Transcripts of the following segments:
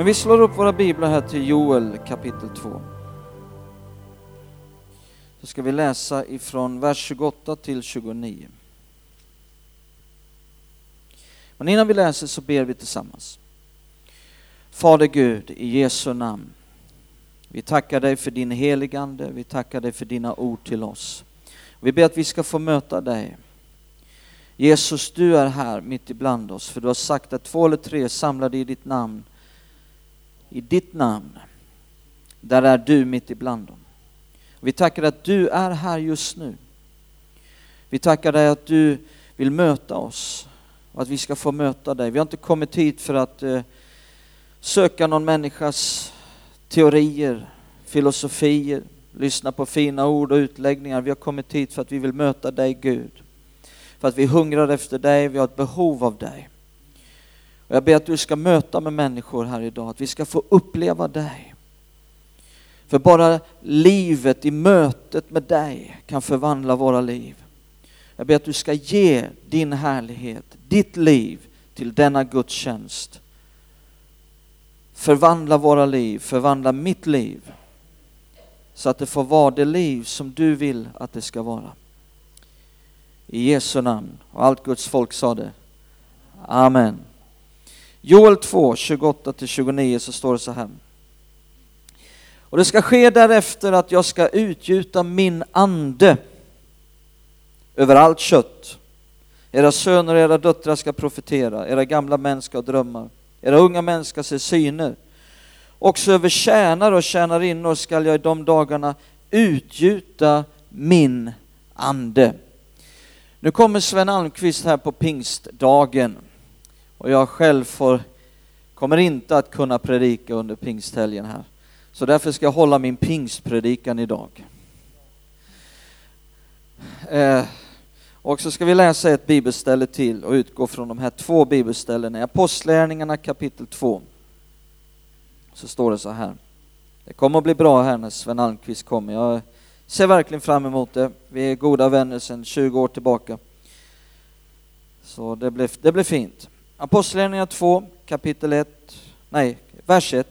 men vi slår upp våra biblar här till Joel kapitel 2. Så ska vi läsa ifrån vers 28 till 29. Men innan vi läser så ber vi tillsammans. Fader Gud, i Jesu namn. Vi tackar dig för din heligande, vi tackar dig för dina ord till oss. Vi ber att vi ska få möta dig. Jesus, du är här mitt ibland oss, för du har sagt att två eller tre samlade i ditt namn i ditt namn, där är du mitt ibland dem. Vi tackar att du är här just nu. Vi tackar dig att du vill möta oss och att vi ska få möta dig. Vi har inte kommit hit för att eh, söka någon människas teorier, filosofier, lyssna på fina ord och utläggningar. Vi har kommit hit för att vi vill möta dig Gud. För att vi hungrar efter dig, vi har ett behov av dig. Och jag ber att du ska möta med människor här idag, att vi ska få uppleva dig. För bara livet i mötet med dig kan förvandla våra liv. Jag ber att du ska ge din härlighet, ditt liv till denna gudstjänst. Förvandla våra liv, förvandla mitt liv. Så att det får vara det liv som du vill att det ska vara. I Jesu namn. Och allt Guds folk sa det. Amen. Joel 2, 28-29 så står det så här. Och det ska ske därefter att jag ska utgjuta min ande över allt kött. Era söner och era döttrar ska profetera, era gamla män ska drömma, era unga män ska se syner. Också över tjänare och tjänarinnor skall jag i de dagarna utgjuta min ande. Nu kommer Sven Almqvist här på pingstdagen och jag själv får, kommer inte att kunna predika under pingsthelgen här. Så därför ska jag hålla min pingstpredikan idag. Eh, och så ska vi läsa ett bibelställe till och utgå från de här två bibelställena. I Apostlärningarna kapitel 2 så står det så här. Det kommer att bli bra här när Sven Almqvist kommer. Jag ser verkligen fram emot det. Vi är goda vänner sedan 20 år tillbaka. Så det blir, det blir fint. Apostlagärningarna 2, kapitel 1, nej, vers 1,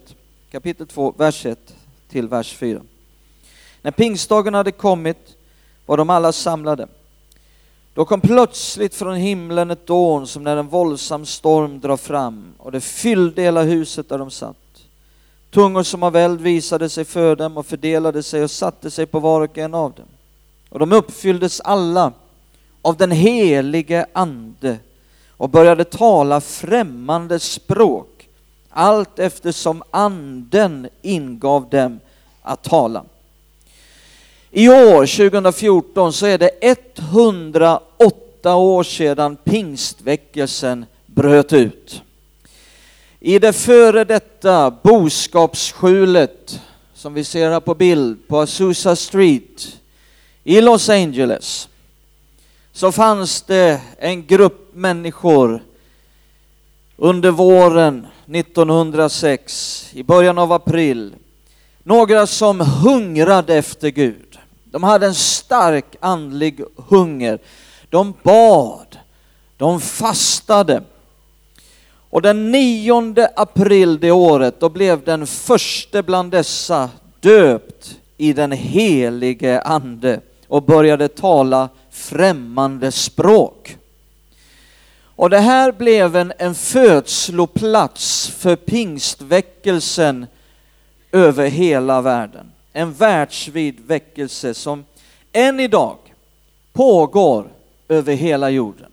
kapitel 2, vers 1 till vers 4. När pingstdagen hade kommit var de alla samlade. Då kom plötsligt från himlen ett dån som när en våldsam storm drar fram och det fyllde hela huset där de satt. Tungor som av eld visade sig för dem och fördelade sig och satte sig på var och en av dem. Och de uppfylldes alla av den helige Ande och började tala främmande språk allt eftersom anden ingav dem att tala. I år, 2014, så är det 108 år sedan pingstväckelsen bröt ut. I det före detta boskapsskjulet som vi ser här på bild på Azusa Street i Los Angeles så fanns det en grupp människor under våren 1906, i början av april, några som hungrade efter Gud. De hade en stark andlig hunger. De bad, de fastade. Och den 9 april det året, då blev den första bland dessa döpt i den helige ande och började tala främmande språk. Och det här blev en, en födsloplats för pingstväckelsen över hela världen. En världsvid väckelse som än idag pågår över hela jorden.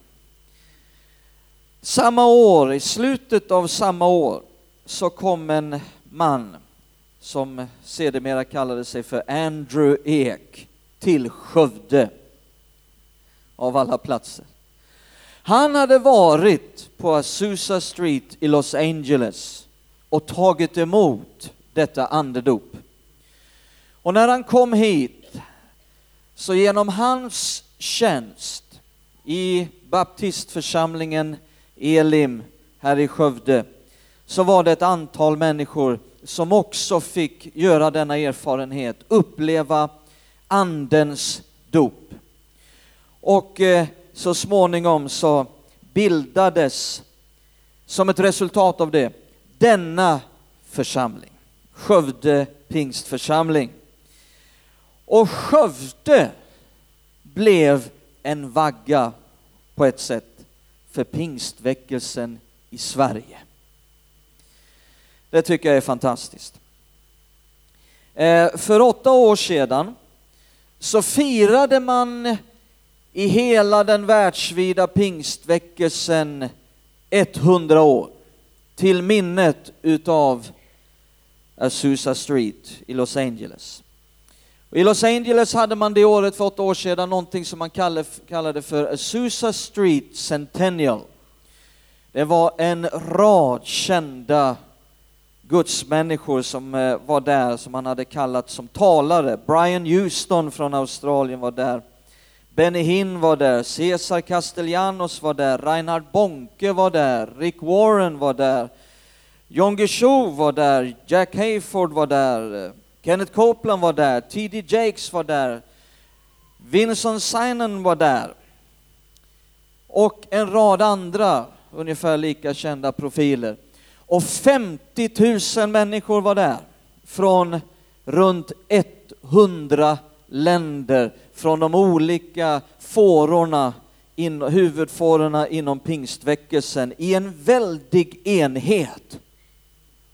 Samma år, i slutet av samma år, så kom en man som sedermera kallade sig för Andrew Ek till Skövde av alla platser. Han hade varit på Azusa Street i Los Angeles och tagit emot detta andedop. Och när han kom hit, så genom hans tjänst i baptistförsamlingen Elim här i Skövde, så var det ett antal människor som också fick göra denna erfarenhet, uppleva andens dop. Och eh, så småningom så bildades som ett resultat av det denna församling, Skövde pingstförsamling. Och Skövde blev en vagga på ett sätt för pingstväckelsen i Sverige. Det tycker jag är fantastiskt. Eh, för åtta år sedan så firade man i hela den världsvida pingstväckelsen 100 år till minnet utav Azusa Street i Los Angeles. I Los Angeles hade man det året för åtta år sedan någonting som man kallade för Azusa Street Centennial. Det var en rad kända gudsmänniskor som eh, var där, som han hade kallat som talare. Brian Houston från Australien var där. Benny Hinn var där, Cesar Castellanos var där, Reinhard Bonke var där, Rick Warren var där, John Guichou var där, Jack Hayford var där, Kenneth Copeland var där, T.D. Jakes var där, Vincent Sinan var där och en rad andra ungefär lika kända profiler. Och 50 000 människor var där från runt 100 länder, från de olika fårorna, in, huvudfårorna inom pingstväckelsen i en väldig enhet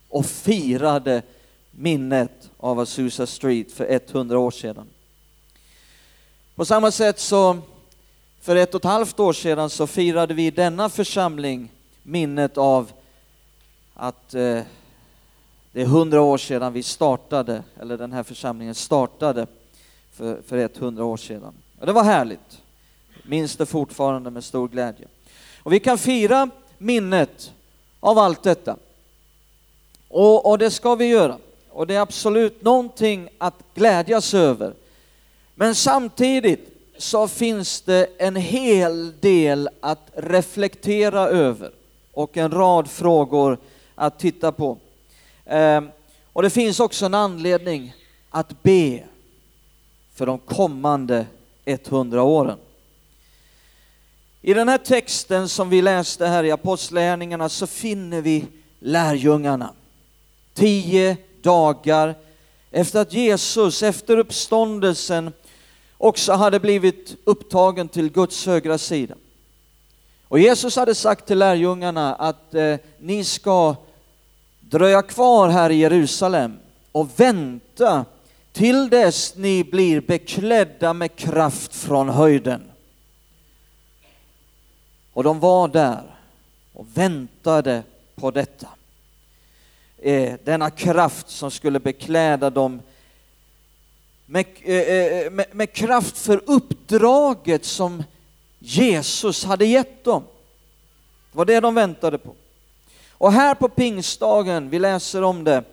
och firade minnet av Azusa Street för 100 år sedan. På samma sätt så för ett och ett halvt år sedan så firade vi i denna församling minnet av att eh, det är hundra år sedan vi startade, eller den här församlingen startade för, för 100 år sedan. Och det var härligt. Minns det fortfarande med stor glädje. Och vi kan fira minnet av allt detta. Och, och det ska vi göra. Och det är absolut någonting att glädjas över. Men samtidigt så finns det en hel del att reflektera över och en rad frågor att titta på. Ehm, och det finns också en anledning att be för de kommande 100 åren. I den här texten som vi läste här i Apostlagärningarna så finner vi lärjungarna. Tio dagar efter att Jesus efter uppståndelsen också hade blivit upptagen till Guds högra sida. Och Jesus hade sagt till lärjungarna att eh, ni ska dröja kvar här i Jerusalem och vänta till dess ni blir beklädda med kraft från höjden. Och de var där och väntade på detta. Eh, denna kraft som skulle bekläda dem med, eh, eh med, med kraft för uppdraget som Jesus hade gett dem. Det var det de väntade på. Och här på pingstdagen, vi läser om det,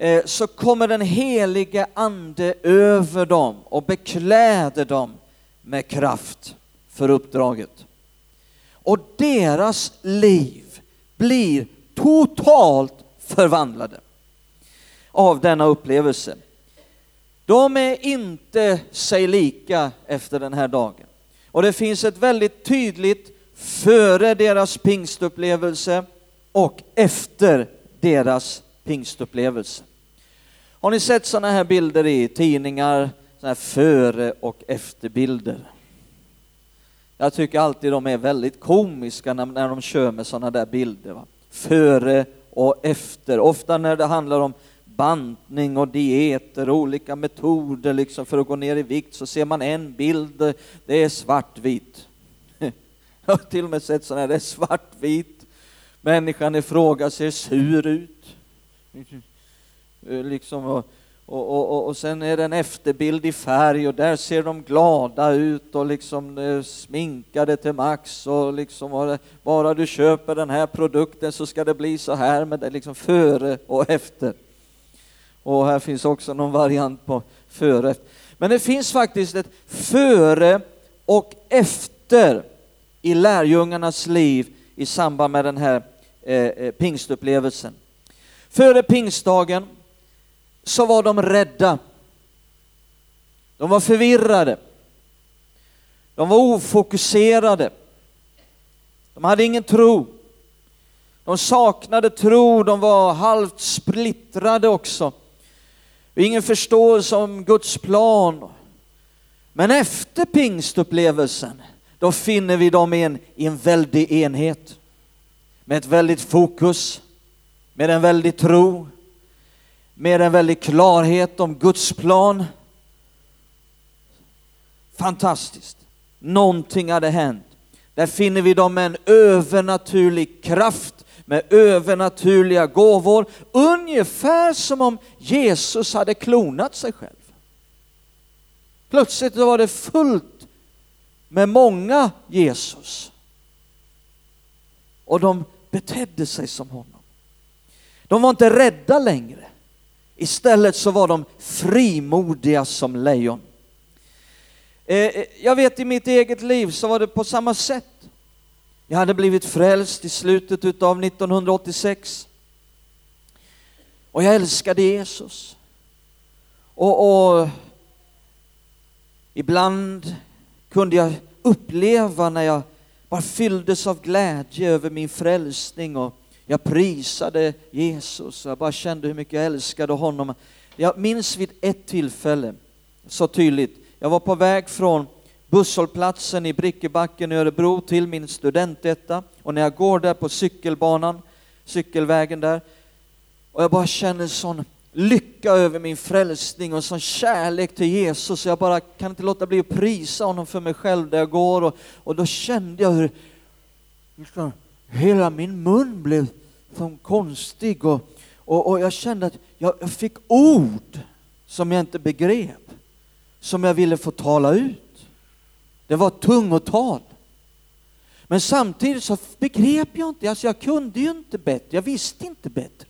Eh, så kommer den helige ande över dem och bekläder dem med kraft för uppdraget. Och deras liv blir totalt förvandlade av denna upplevelse. De är inte sig lika efter den här dagen. Och det finns ett väldigt tydligt före deras pingstupplevelse och efter deras pingstupplevelse. Har ni sett sådana här bilder i tidningar, sådana här före och efterbilder? Jag tycker alltid de är väldigt komiska när, när de kör med sådana där bilder. Va? Före och efter, ofta när det handlar om bantning och dieter och olika metoder liksom för att gå ner i vikt så ser man en bild, det är svartvit. Jag har till och med sett sådana här, det är svartvit. Människan i fråga ser sur ut. Eh, liksom och, och, och, och sen är det en efterbild i färg och där ser de glada ut och liksom eh, sminkade till max och liksom eh, bara du köper den här produkten så ska det bli så här med det liksom före och efter. Och här finns också någon variant på före. Men det finns faktiskt ett före och efter i lärjungarnas liv i samband med den här eh, pingstupplevelsen. Före pingstdagen så var de rädda. De var förvirrade. De var ofokuserade. De hade ingen tro. De saknade tro, de var halvt splittrade också. Ingen förståelse om Guds plan. Men efter pingstupplevelsen, då finner vi dem i en, i en väldig enhet. Med ett väldigt fokus, med en väldig tro, med en väldig klarhet om Guds plan. Fantastiskt. Någonting hade hänt. Där finner vi dem med en övernaturlig kraft, med övernaturliga gåvor, ungefär som om Jesus hade klonat sig själv. Plötsligt var det fullt med många Jesus. Och de betedde sig som honom. De var inte rädda längre. Istället så var de frimodiga som lejon. Eh, eh, jag vet i mitt eget liv så var det på samma sätt. Jag hade blivit frälst i slutet av 1986. Och jag älskade Jesus. Och, och ibland kunde jag uppleva när jag bara fylldes av glädje över min frälsning och jag prisade Jesus och jag bara kände hur mycket jag älskade honom. Jag minns vid ett tillfälle så tydligt jag var på väg från busshållplatsen i Brickebacken i Örebro till min studentetta och när jag går där på cykelbanan, cykelvägen där, och jag bara känner sån lycka över min frälsning och sån kärlek till Jesus. Jag bara kan inte låta bli att prisa honom för mig själv där jag går och, och då kände jag hur hela min mun blev som konstig och, och, och jag kände att jag, jag fick ord som jag inte begrep som jag ville få tala ut. Det var tungotal. Men samtidigt så begrep jag inte, alltså jag kunde ju inte bättre, jag visste inte bättre.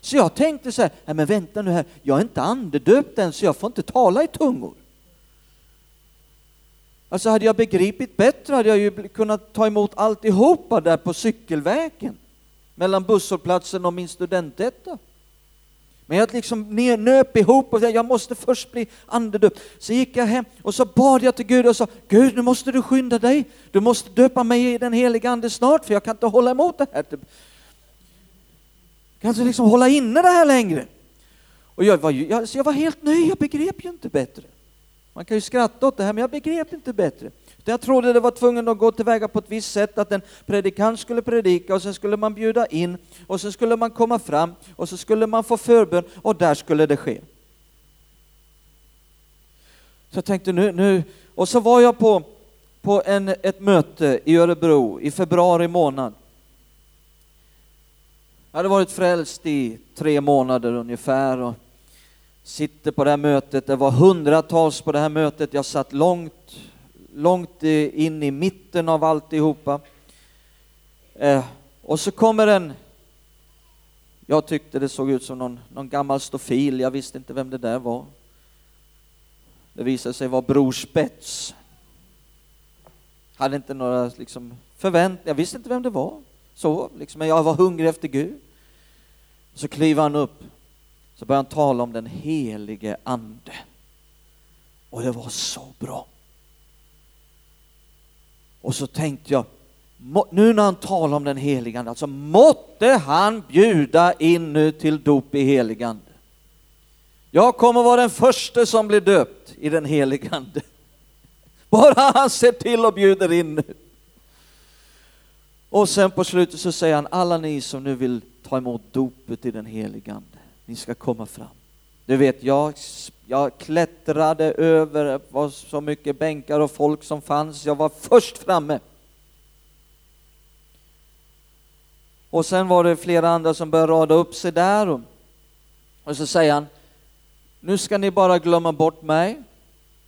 Så jag tänkte så här, nej men vänta nu här, jag är inte andedöpt än så jag får inte tala i tungor. Alltså hade jag begripit bättre hade jag ju kunnat ta emot alltihopa där på cykelvägen mellan busshållplatsen och min studentetta. Men jag liksom nöp ihop och sa, jag måste först bli andedöpt. Så gick jag hem och så bad jag till Gud och sa, Gud nu måste du skynda dig. Du måste döpa mig i den heliga ande snart för jag kan inte hålla emot det här. Jag kan inte liksom hålla inne det här längre. Och jag var, jag, jag var helt nöjd, jag begrep ju inte bättre. Man kan ju skratta åt det här, men jag begrep inte bättre. Jag trodde det var tvungen att gå tillväga på ett visst sätt, att en predikant skulle predika och sen skulle man bjuda in och sen skulle man komma fram och så skulle man få förbön och där skulle det ske. Så jag tänkte nu, nu och så var jag på, på en, ett möte i Örebro i februari månad. Jag hade varit frälst i tre månader ungefär och sitter på det här mötet. Det var hundratals på det här mötet. Jag satt långt långt in i mitten av alltihopa. Eh, och så kommer en, jag tyckte det såg ut som någon, någon gammal stofil, jag visste inte vem det där var. Det visade sig vara Bror Spets. Hade inte några liksom, förväntningar, jag visste inte vem det var. Så, liksom, men jag var hungrig efter Gud. Så kliver han upp, så började han tala om den helige Ande. Och det var så bra. Och så tänkte jag, nu när han talar om den helige ande, alltså måtte han bjuda in nu till dop i helig ande. Jag kommer vara den första som blir döpt i den helige ande. Bara han ser till och bjuder in nu. Och sen på slutet så säger han, alla ni som nu vill ta emot dopet i den helige ande, ni ska komma fram. Du vet, jag, jag klättrade över, det var så mycket bänkar och folk som fanns, jag var först framme. Och sen var det flera andra som började rada upp sig där och, och så säger han, nu ska ni bara glömma bort mig,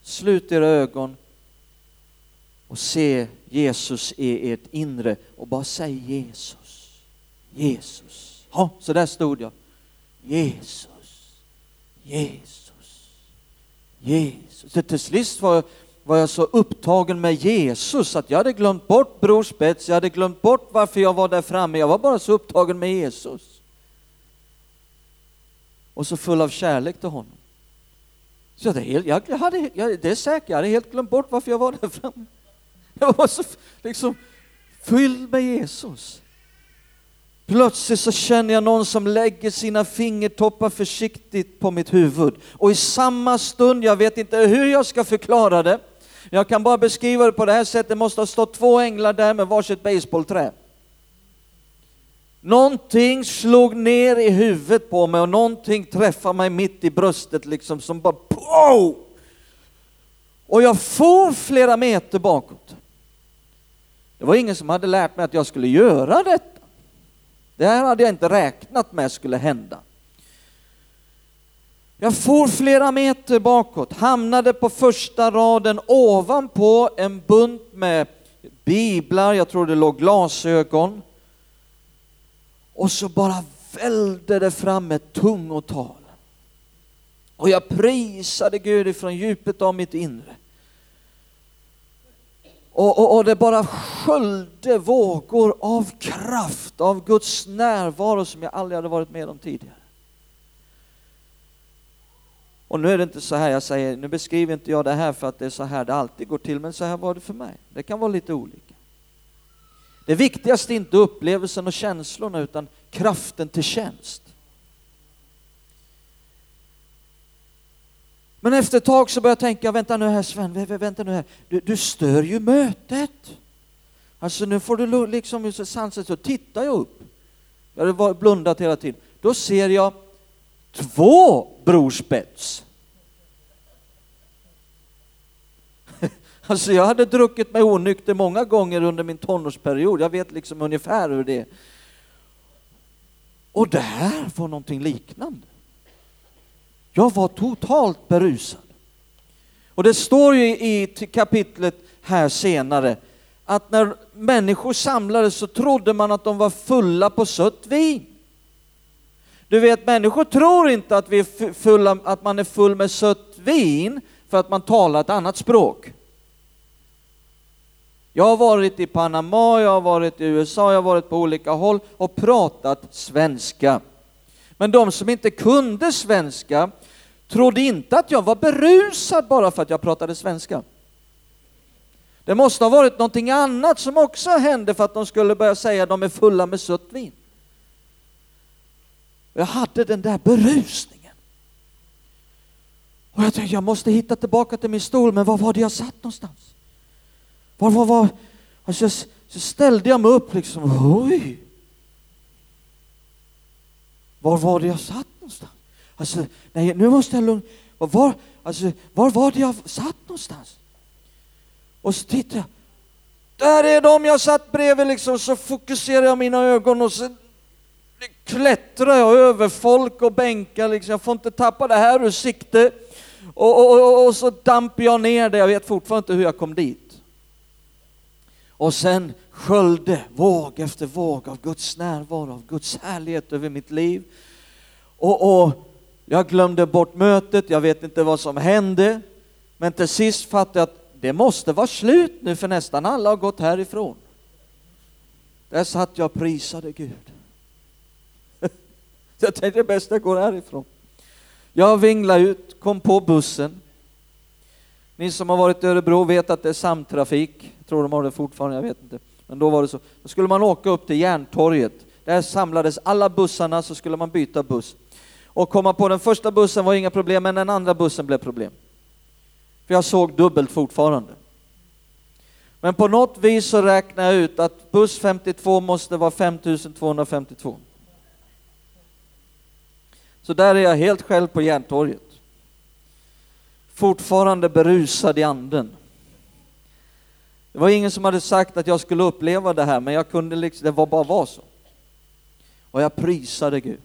slut era ögon och se Jesus i ert inre och bara säg Jesus, Jesus. Ja, så där stod jag. Jesus. Jesus, Jesus. Så till sist var, var jag så upptagen med Jesus att jag hade glömt bort Bror Spets, jag hade glömt bort varför jag var där framme, jag var bara så upptagen med Jesus. Och så full av kärlek till honom. Så jag, helt, jag hade, jag, det är säkert, jag hade helt glömt bort varför jag var där framme. Jag var så liksom fylld med Jesus. Plötsligt så känner jag någon som lägger sina fingertoppar försiktigt på mitt huvud. Och i samma stund, jag vet inte hur jag ska förklara det, jag kan bara beskriva det på det här sättet, det måste ha stått två änglar där med varsitt baseballträ. Någonting slog ner i huvudet på mig och någonting träffade mig mitt i bröstet liksom som bara POW! Och jag for flera meter bakåt. Det var ingen som hade lärt mig att jag skulle göra detta. Det här hade jag inte räknat med skulle hända. Jag for flera meter bakåt, hamnade på första raden ovanpå en bunt med biblar, jag tror det låg glasögon. Och så bara välde det fram ett tungotal. Och jag prisade Gud ifrån djupet av mitt inre. Och, och, och, det bara sköljde vågor av kraft, av Guds närvaro som jag aldrig hade varit med om tidigare. Och nu är det inte så här jag säger, nu beskriver inte jag det här för att det är så här det alltid går till, men så här var det för mig. Det kan vara lite olika. Det viktigaste är inte upplevelsen och känslorna utan kraften till tjänst. Men efter ett tag så började jag tänka, vänta nu här Sven, vänta nu här, du, du stör ju mötet. Alltså nu får du liksom sansa så tittar jag upp. Jag hade blundat hela tiden. Då ser jag två brorspets. Alltså jag hade druckit mig onykter många gånger under min tonårsperiod. Jag vet liksom ungefär hur det är. Och det här var någonting liknande. Jag var totalt berusad. Och det står ju i kapitlet här senare att när människor samlades så trodde man att de var fulla på sött vin. Du vet, människor tror inte att, vi är fulla, att man är full med sött vin för att man talar ett annat språk. Jag har varit i Panama, jag har varit i USA, jag har varit på olika håll och pratat svenska. Men de som inte kunde svenska trodde inte att jag var berusad bara för att jag pratade svenska. Det måste ha varit någonting annat som också hände för att de skulle börja säga att de är fulla med sött vin. Jag hade den där berusningen. Och jag tänkte, jag måste hitta tillbaka till min stol, men var var det jag satt någonstans? Var, var, var? Alltså, så ställde jag mig upp liksom, oj. Var var det jag satt någonstans? Alltså, nej, nu måste jag lugna var, alltså, var var det jag satt någonstans? Och så tittar jag. Där är de jag satt bredvid liksom, så fokuserar jag mina ögon och så klättrar jag över folk och bänkar liksom. Jag får inte tappa det här ur sikte. Och, och, och, och så damper jag ner det, jag vet fortfarande inte hur jag kom dit. Och sen sköljde våg efter våg av Guds närvaro, av Guds härlighet över mitt liv. Och, och jag glömde bort mötet, jag vet inte vad som hände. Men till sist fattade jag att det måste vara slut nu för nästan alla har gått härifrån. Där satt jag och prisade Gud. Jag tänkte det bästa går härifrån. Jag vinglade ut, kom på bussen. Ni som har varit i Örebro vet att det är samtrafik. Jag tror de har det fortfarande, jag vet inte. Men då var det så. Då skulle man åka upp till Järntorget. Där samlades alla bussarna, så skulle man byta buss. Och komma på den första bussen var inga problem, men den andra bussen blev problem. För jag såg dubbelt fortfarande. Men på något vis så räknade jag ut att buss 52 måste vara 5252. Så där är jag helt själv på Järntorget. Fortfarande berusad i anden. Det var ingen som hade sagt att jag skulle uppleva det här, men jag kunde liksom, det var bara var så. Och jag prisade Gud.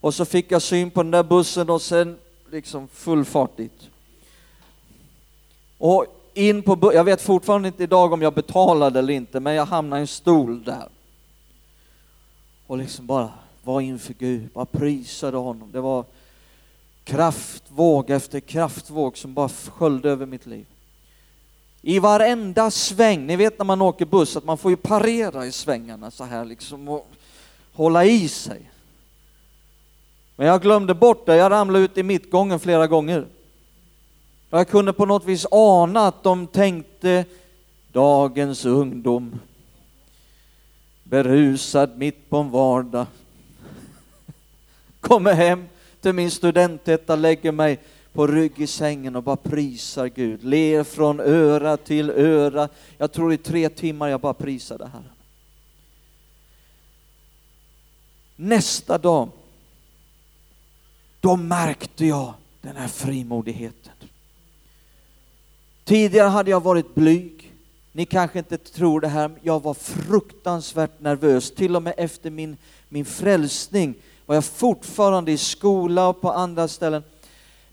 Och så fick jag syn på den där bussen och sen liksom full fart dit. Och in på jag vet fortfarande inte idag om jag betalade eller inte, men jag hamnade i en stol där. Och liksom bara var inför Gud, bara prisade honom. Det var kraftvåg efter kraftvåg som bara sköljde över mitt liv. I varenda sväng, ni vet när man åker buss att man får ju parera i svängarna så här liksom och hålla i sig. Men jag glömde bort det, jag ramlade ut i mittgången flera gånger. Jag kunde på något vis ana att de tänkte dagens ungdom berusad mitt på en vardag. Kommer hem till min studentetta, lägger mig på rygg i sängen och bara prisar Gud. Ler från öra till öra. Jag tror i tre timmar jag bara prisade Herren. Nästa dag, då märkte jag den här frimodigheten. Tidigare hade jag varit blyg. Ni kanske inte tror det här, men jag var fruktansvärt nervös. Till och med efter min, min frälsning var jag fortfarande i skola och på andra ställen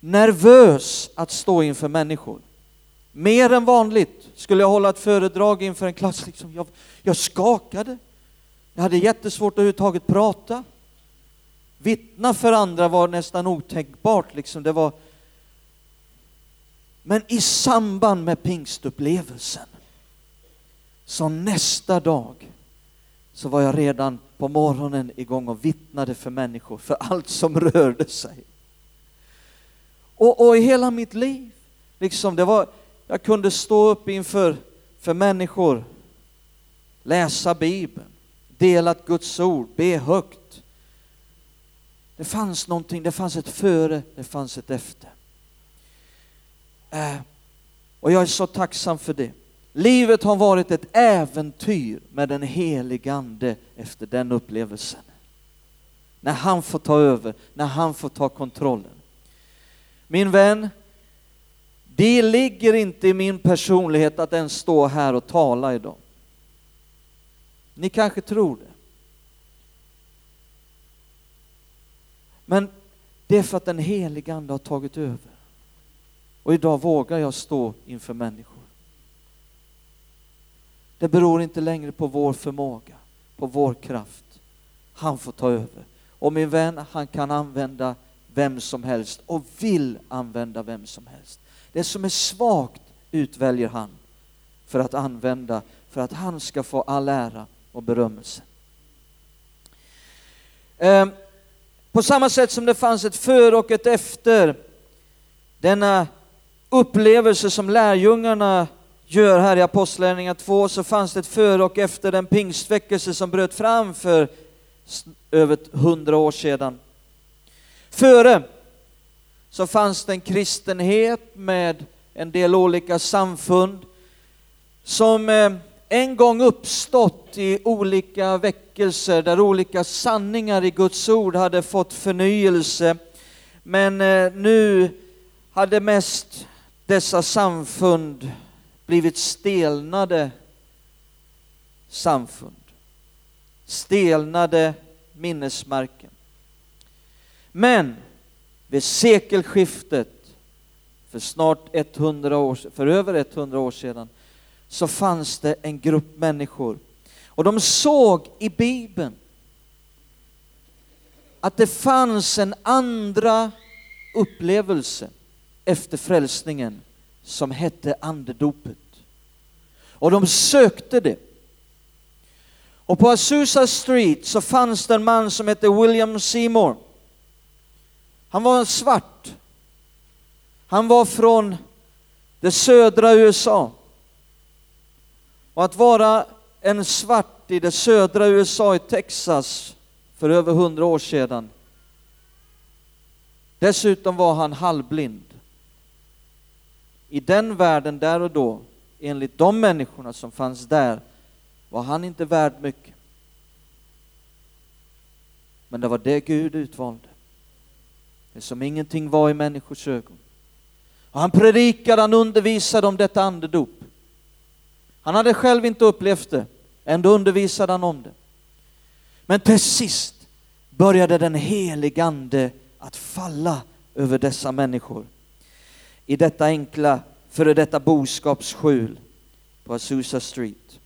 nervös att stå inför människor. Mer än vanligt skulle jag hålla ett föredrag inför en klass. Liksom jag, jag skakade. Jag hade jättesvårt att överhuvudtaget prata. Vittna för andra var nästan otänkbart. Liksom. Det var... Men i samband med pingstupplevelsen, så nästa dag, så var jag redan på morgonen igång och vittnade för människor, för allt som rörde sig. Och, och i hela mitt liv, liksom, det var, jag kunde stå upp inför för människor, läsa Bibeln, dela Guds ord, be högt. Det fanns någonting, det fanns ett före, det fanns ett efter. Eh, och jag är så tacksam för det. Livet har varit ett äventyr med den helige Ande efter den upplevelsen. När han får ta över, när han får ta kontrollen. Min vän, det ligger inte i min personlighet att ens stå här och tala idag. Ni kanske tror det. Men det är för att den helige Ande har tagit över. Och idag vågar jag stå inför människor. Det beror inte längre på vår förmåga, på vår kraft. Han får ta över. Och min vän, han kan använda vem som helst och vill använda vem som helst. Det som är svagt utväljer han för att använda, för att han ska få all ära och berömmelse. Ehm, på samma sätt som det fanns ett före och ett efter denna upplevelse som lärjungarna gör här i Apostlagärningarna 2 så fanns det ett före och efter den pingstväckelse som bröt fram för över hundra år sedan. Före så fanns det en kristenhet med en del olika samfund som eh, en gång uppstått i olika väckelser där olika sanningar i Guds ord hade fått förnyelse. Men eh, nu hade mest dessa samfund blivit stelnade samfund, stelnade minnesmärken. Men vid sekelskiftet, för snart 100 år, för över 100 år sedan, så fanns det en grupp människor och de såg i Bibeln att det fanns en andra upplevelse efter frälsningen som hette andedopet. Och de sökte det. Och på Azusa Street så fanns det en man som hette William Seymour. Han var svart. Han var från det södra USA. Och att vara en svart i det södra USA, i Texas, för över hundra år sedan. Dessutom var han halvblind. I den världen där och då, enligt de människorna som fanns där, var han inte värd mycket. Men det var det Gud utvalde. Det som ingenting var i människors ögon. Och han predikade, han undervisade om detta andedop. Han hade själv inte upplevt det, ändå undervisade han om det. Men till sist började den helige ande att falla över dessa människor i detta enkla före detta boskapsskjul på Azusa Street.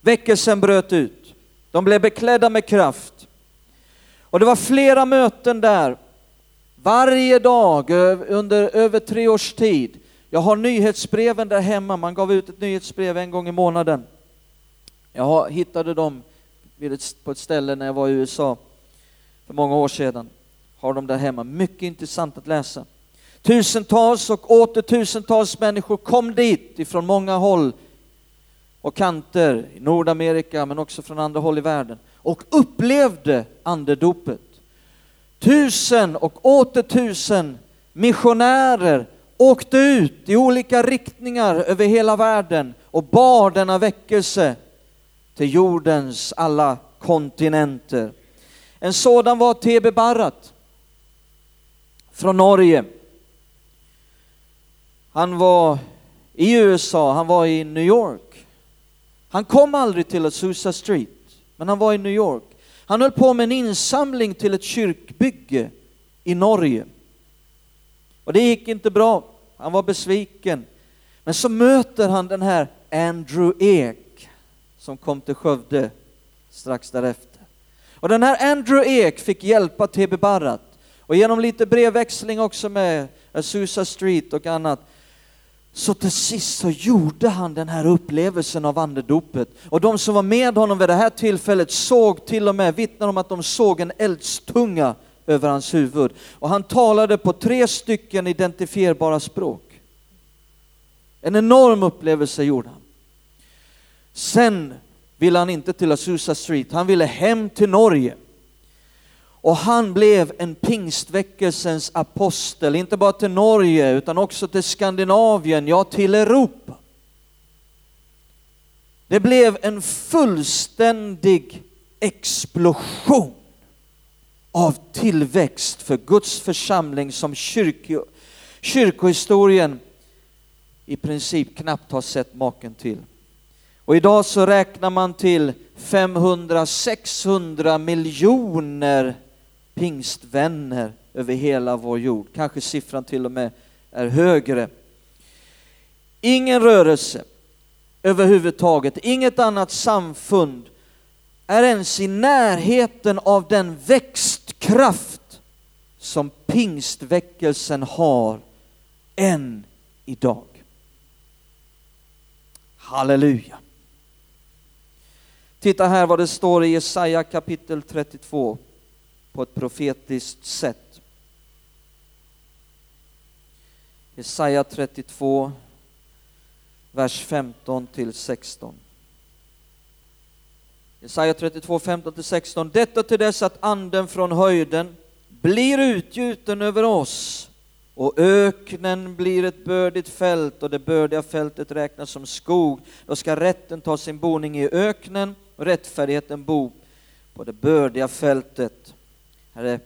Väckelsen bröt ut. De blev beklädda med kraft. Och det var flera möten där varje dag under över tre års tid. Jag har nyhetsbreven där hemma, man gav ut ett nyhetsbrev en gång i månaden. Jag hittade dem på ett ställe när jag var i USA för många år sedan. Har dem där hemma, mycket intressant att läsa. Tusentals och åter tusentals människor kom dit ifrån många håll och kanter i Nordamerika men också från andra håll i världen och upplevde andedopet. Tusen och åter tusen missionärer åkte ut i olika riktningar över hela världen och bar denna väckelse till jordens alla kontinenter. En sådan var T.B. Barrat från Norge. Han var i USA, han var i New York. Han kom aldrig till Azusa Street, men han var i New York. Han höll på med en insamling till ett kyrkbygge i Norge. Och det gick inte bra, han var besviken. Men så möter han den här Andrew Ek som kom till Skövde strax därefter. Och den här Andrew Ek fick hjälpa TB Barrat och genom lite brevväxling också med Azusa Street och annat så till sist så gjorde han den här upplevelsen av andedopet. Och de som var med honom vid det här tillfället såg till och med, vittnar om att de såg en eldstunga över hans huvud. Och han talade på tre stycken identifierbara språk. En enorm upplevelse gjorde han. Sen ville han inte till Azusa Street, han ville hem till Norge. Och han blev en pingstväckelsens apostel, inte bara till Norge utan också till Skandinavien, ja till Europa. Det blev en fullständig explosion av tillväxt för Guds församling som kyrko, kyrkohistorien i princip knappt har sett maken till. Och idag så räknar man till 500-600 miljoner pingstvänner över hela vår jord. Kanske siffran till och med är högre. Ingen rörelse överhuvudtaget, inget annat samfund är ens i närheten av den växtkraft som pingstväckelsen har än idag. Halleluja. Titta här vad det står i Jesaja kapitel 32 på ett profetiskt sätt. Jesaja 32, vers 15 till 16. Jesaja 32, 15 till 16. Detta till dess att anden från höjden blir utgjuten över oss och öknen blir ett bördigt fält och det bördiga fältet räknas som skog. Då ska rätten ta sin boning i öknen och rättfärdigheten bo på det bördiga fältet. Herre,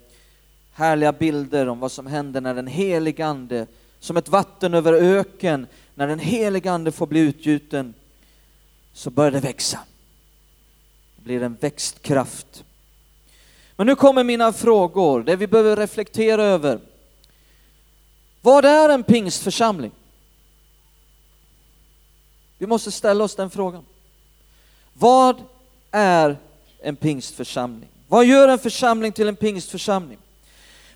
härliga bilder om vad som händer när den helige Ande, som ett vatten över öken, när den helige Ande får bli utgjuten, så börjar det växa. Det blir en växtkraft. Men nu kommer mina frågor, det vi behöver reflektera över. Vad är en pingstförsamling? Vi måste ställa oss den frågan. Vad är en pingstförsamling? Vad gör en församling till en pingstförsamling?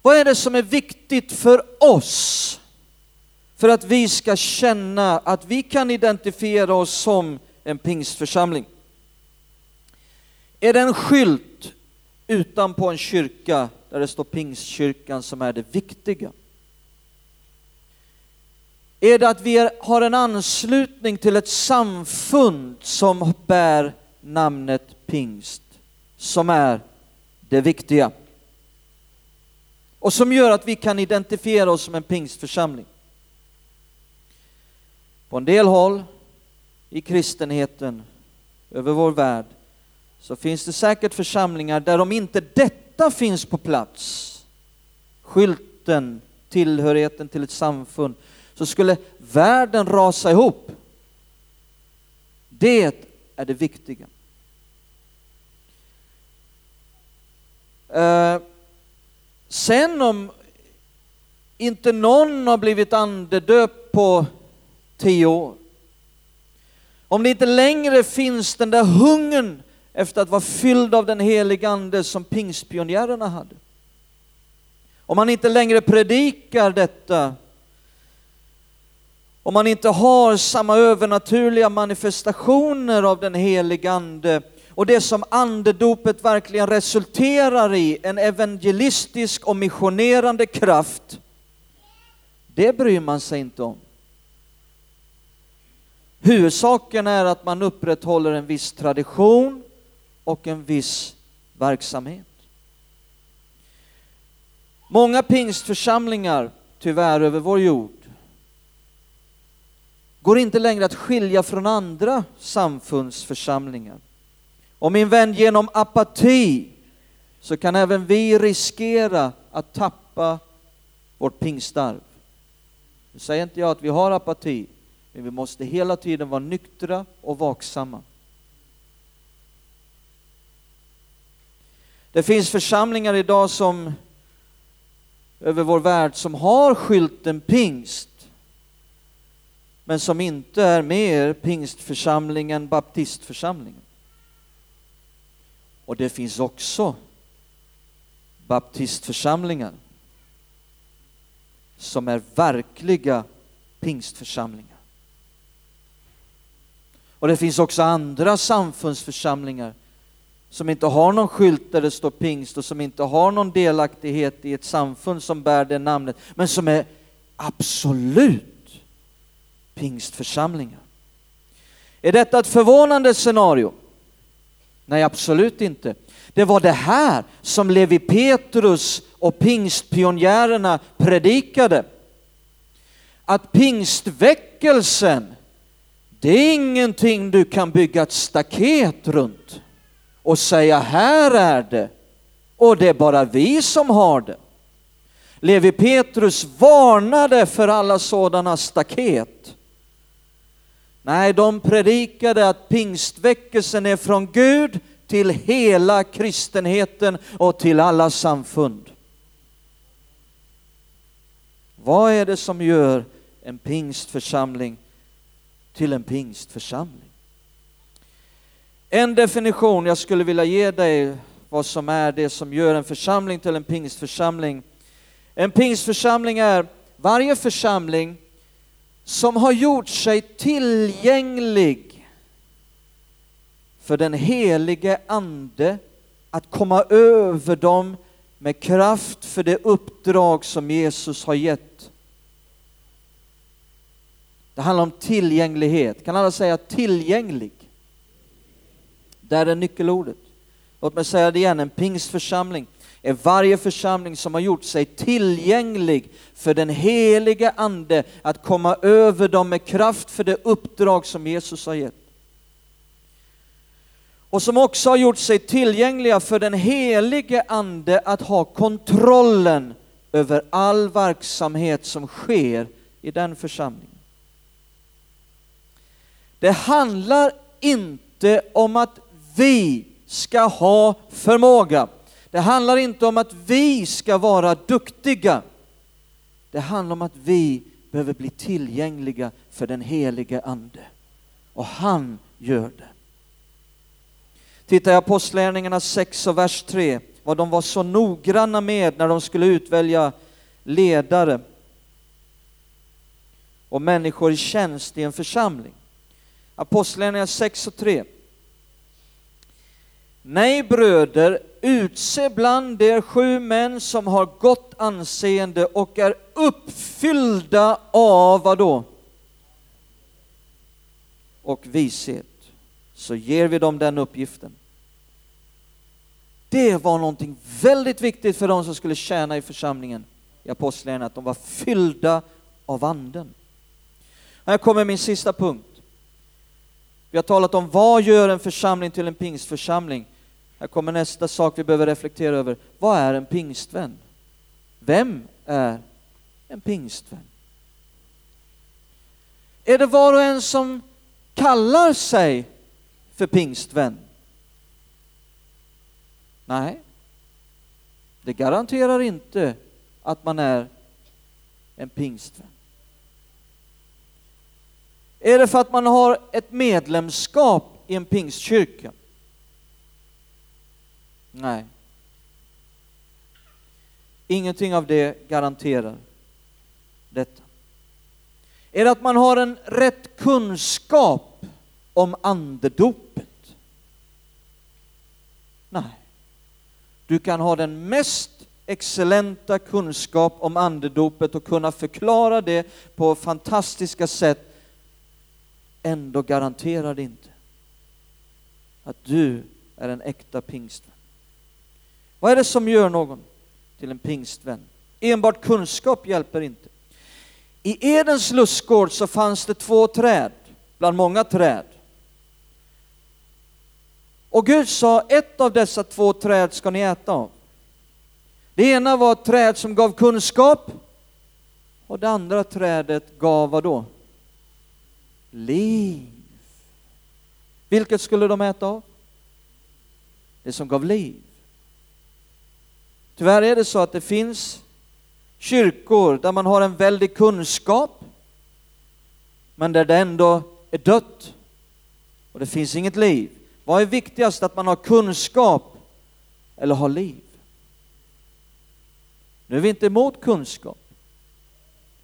Vad är det som är viktigt för oss för att vi ska känna att vi kan identifiera oss som en pingstförsamling? Är det en skylt utanpå en kyrka där det står pingstkyrkan som är det viktiga? Är det att vi har en anslutning till ett samfund som bär namnet pingst, som är det viktiga. Och som gör att vi kan identifiera oss som en pingstförsamling. På en del håll i kristenheten över vår värld så finns det säkert församlingar där om inte detta finns på plats, skylten, tillhörigheten till ett samfund, så skulle världen rasa ihop. Det är det viktiga. Eh, sen om inte någon har blivit andedöpt på tio år, om det inte längre finns den där hungern efter att vara fylld av den heliga ande som pingstpionjärerna hade. om man inte längre predikar detta, om man inte har samma övernaturliga manifestationer av den helige Ande och det som andedopet verkligen resulterar i, en evangelistisk och missionerande kraft, det bryr man sig inte om. Huvudsaken är att man upprätthåller en viss tradition och en viss verksamhet. Många pingstförsamlingar, tyvärr över vår jord, går inte längre att skilja från andra samfundsförsamlingar. Och min vän, genom apati så kan även vi riskera att tappa vårt pingstarv. Nu säger inte jag att vi har apati, men vi måste hela tiden vara nyktra och vaksamma. Det finns församlingar idag som över vår värld som har skylten pingst men som inte är mer pingstförsamling än baptistförsamlingen. Och det finns också baptistförsamlingar som är verkliga pingstförsamlingar. Och det finns också andra samfundsförsamlingar som inte har någon skylt där det står pingst och som inte har någon delaktighet i ett samfund som bär det namnet, men som är absolut pingstförsamlingar. Är detta ett förvånande scenario? Nej, absolut inte. Det var det här som Levi Petrus och pingstpionjärerna predikade. Att pingstväckelsen, det är ingenting du kan bygga ett staket runt och säga här är det och det är bara vi som har det. Levi Petrus varnade för alla sådana staket. Nej, de predikade att pingstväckelsen är från Gud till hela kristenheten och till alla samfund. Vad är det som gör en pingstförsamling till en pingstförsamling? En definition jag skulle vilja ge dig vad som är det som gör en församling till en pingstförsamling. En pingstförsamling är varje församling som har gjort sig tillgänglig för den helige Ande att komma över dem med kraft för det uppdrag som Jesus har gett. Det handlar om tillgänglighet. Kan alla säga tillgänglig? Där är nyckelordet. Låt mig säga det igen, en pingstförsamling är varje församling som har gjort sig tillgänglig för den helige Ande att komma över dem med kraft för det uppdrag som Jesus har gett. Och som också har gjort sig tillgängliga för den helige Ande att ha kontrollen över all verksamhet som sker i den församlingen. Det handlar inte om att vi ska ha förmåga. Det handlar inte om att vi ska vara duktiga. Det handlar om att vi behöver bli tillgängliga för den helige Ande. Och han gör det. Titta i Apostlagärningarna 6 och vers 3, vad de var så noggranna med när de skulle utvälja ledare och människor i tjänst i en församling. Apostlagärningarna 6 och 3. Nej bröder, utse bland er sju män som har gott anseende och är uppfyllda av vad då? Och vishet. Så ger vi dem den uppgiften. Det var någonting väldigt viktigt för de som skulle tjäna i församlingen i Apostlagärningarna, att de var fyllda av anden. Här kommer min sista punkt. Vi har talat om vad gör en församling till en pingstförsamling? Här kommer nästa sak vi behöver reflektera över. Vad är en pingstvän? Vem är en pingstvän? Är det var och en som kallar sig för pingstvän? Nej, det garanterar inte att man är en pingstvän. Är det för att man har ett medlemskap i en pingstkyrka? Nej. Ingenting av det garanterar detta. Är det att man har en rätt kunskap om andedopet? Nej. Du kan ha den mest excellenta kunskap om andedopet och kunna förklara det på fantastiska sätt. Ändå garanterar det inte att du är en äkta pingstvän. Vad är det som gör någon till en pingstvän? Enbart kunskap hjälper inte. I Edens lustgård så fanns det två träd, bland många träd. Och Gud sa, ett av dessa två träd ska ni äta av. Det ena var ett träd som gav kunskap och det andra trädet gav vad då? Liv. Vilket skulle de äta av? Det som gav liv. Tyvärr är det så att det finns kyrkor där man har en väldig kunskap men där det ändå är dött och det finns inget liv. Vad är viktigast, att man har kunskap eller har liv? Nu är vi inte emot kunskap,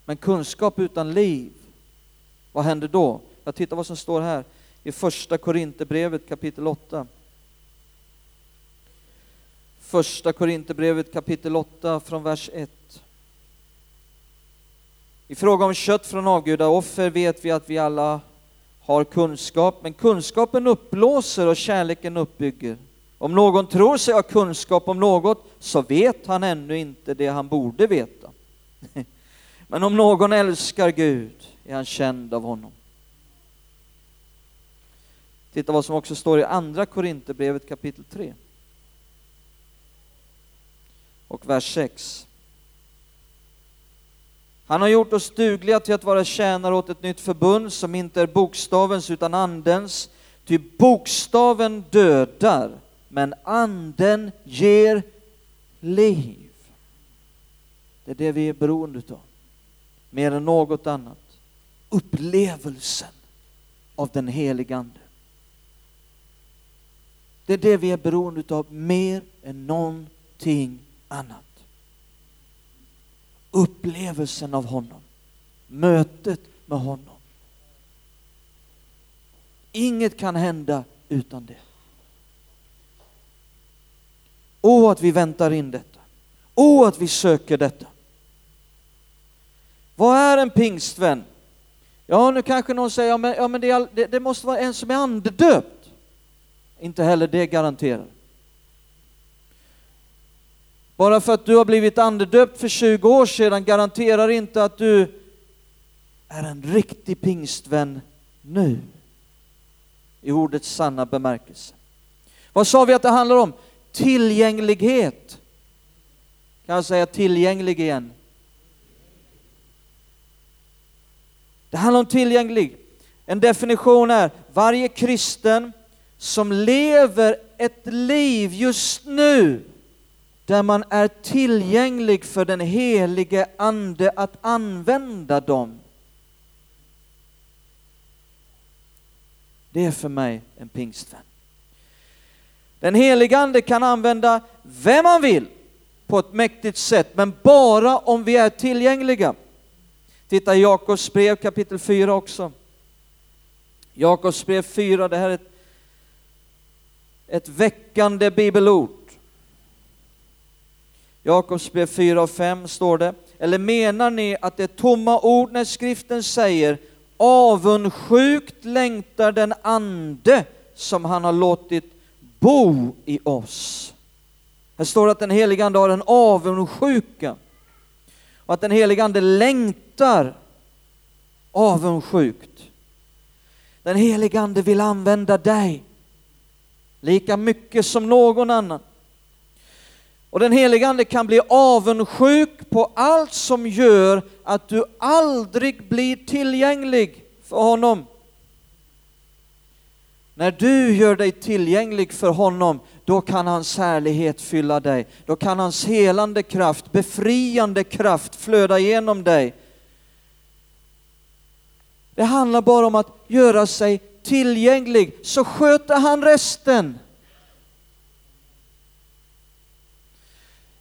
men kunskap utan liv, vad händer då? Jag tittar vad som står här i första Korinthierbrevet kapitel 8. Första Korinthierbrevet kapitel 8 från vers 1. I fråga om kött från avgudaoffer vet vi att vi alla har kunskap, men kunskapen upplåser och kärleken uppbygger. Om någon tror sig ha kunskap om något så vet han ännu inte det han borde veta. Men om någon älskar Gud är han känd av honom. Titta vad som också står i andra Korinthierbrevet kapitel 3 och vers 6. Han har gjort oss dugliga till att vara tjänare åt ett nytt förbund som inte är bokstavens utan andens. Ty bokstaven dödar, men anden ger liv. Det är det vi är beroende av, mer än något annat. Upplevelsen av den helige Ande. Det är det vi är beroende av mer än någonting annat. Upplevelsen av honom, mötet med honom. Inget kan hända utan det. Åh, att vi väntar in detta. Åh, att vi söker detta. Vad är en pingstvän? Ja, nu kanske någon säger, ja men, ja, men det, det, det måste vara en som är andedöpt. Inte heller det garanterar. Bara för att du har blivit andedöpt för 20 år sedan garanterar inte att du är en riktig pingstvän nu. I ordets sanna bemärkelse. Vad sa vi att det handlar om? Tillgänglighet. Kan jag säga tillgänglig igen? Det handlar om tillgänglig. En definition är varje kristen som lever ett liv just nu där man är tillgänglig för den helige Ande att använda dem. Det är för mig en pingstvän. Den helige Ande kan använda vem man vill på ett mäktigt sätt, men bara om vi är tillgängliga. Titta i Jakobs brev kapitel 4 också. Jakobs brev 4, det här är ett, ett väckande bibelord. Jakobsbrev 4 och 5 står det. Eller menar ni att det är tomma ord när skriften säger avundsjukt längtar den ande som han har låtit bo i oss. Här står det att den helige ande har en avundsjuka och att den helige ande längtar avundsjukt. Den helige ande vill använda dig lika mycket som någon annan. Och den helige Ande kan bli avundsjuk på allt som gör att du aldrig blir tillgänglig för honom. När du gör dig tillgänglig för honom, då kan hans härlighet fylla dig. Då kan hans helande kraft, befriande kraft flöda genom dig. Det handlar bara om att göra sig tillgänglig, så sköter han resten.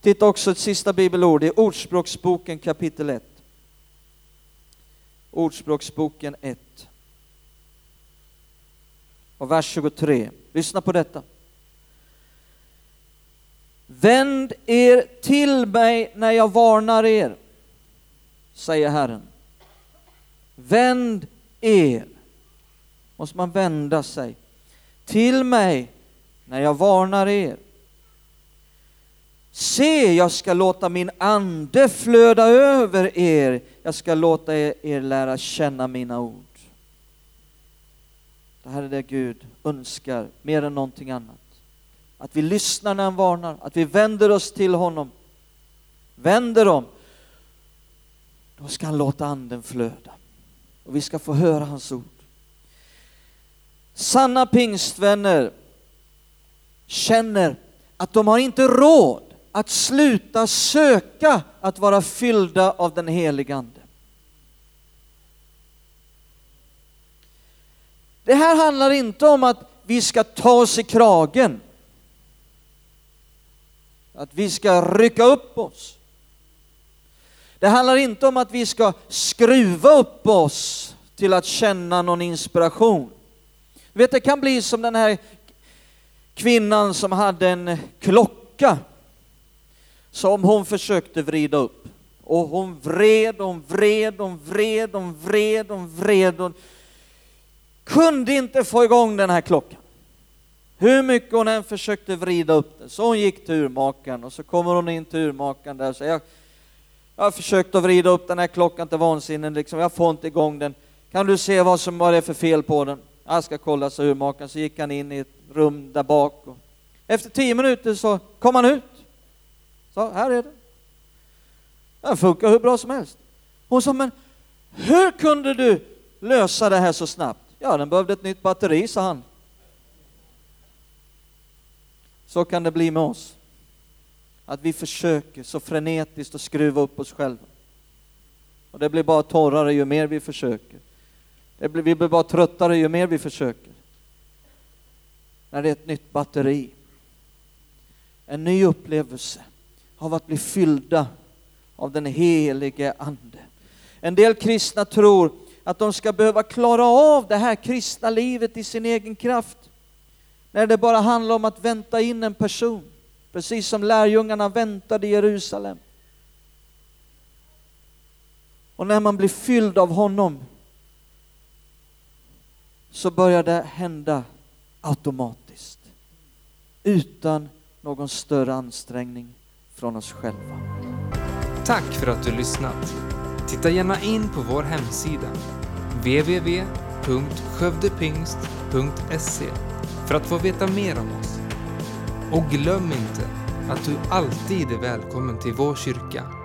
Titta också ett sista bibelord i Ordspråksboken kapitel 1. Ordspråksboken 1. Och vers 23. Lyssna på detta. Vänd er till mig när jag varnar er, säger Herren. Vänd er, måste man vända sig, till mig när jag varnar er. Se, jag ska låta min ande flöda över er, jag ska låta er, er lära känna mina ord. Det här är det Gud önskar mer än någonting annat. Att vi lyssnar när han varnar, att vi vänder oss till honom. Vänder om, då ska han låta anden flöda och vi ska få höra hans ord. Sanna pingstvänner känner att de har inte råd att sluta söka att vara fyllda av den helige Ande. Det här handlar inte om att vi ska ta oss i kragen. Att vi ska rycka upp oss. Det handlar inte om att vi ska skruva upp oss till att känna någon inspiration. Vet, det kan bli som den här kvinnan som hade en klocka som hon försökte vrida upp. Och hon vred, hon vred, hon vred, hon vred, hon vred. Hon kunde inte få igång den här klockan. Hur mycket hon än försökte vrida upp den. Så hon gick till urmakaren och så kommer hon in till urmakaren där och säger jag, jag har försökt att vrida upp den här klockan till vansinne, liksom. jag får inte igång den. Kan du se vad som vad det är för fel på den? Jag ska kolla, sa urmakaren. Så gick han in i ett rum där bak. Och efter tio minuter så kom han ut. Så här är det. Den funkar hur bra som helst. Hon sa, men hur kunde du lösa det här så snabbt? Ja, den behövde ett nytt batteri, sa han. Så kan det bli med oss. Att vi försöker så frenetiskt att skruva upp oss själva. Och det blir bara torrare ju mer vi försöker. Det blir, vi blir bara tröttare ju mer vi försöker. När det är ett nytt batteri. En ny upplevelse av att bli fyllda av den helige Ande. En del kristna tror att de ska behöva klara av det här kristna livet i sin egen kraft. När det bara handlar om att vänta in en person, precis som lärjungarna väntade i Jerusalem. Och när man blir fylld av honom så börjar det hända automatiskt. Utan någon större ansträngning från oss själva. Tack för att du lyssnat. Titta gärna in på vår hemsida www.skövdepingst.se för att få veta mer om oss. Och glöm inte att du alltid är välkommen till vår kyrka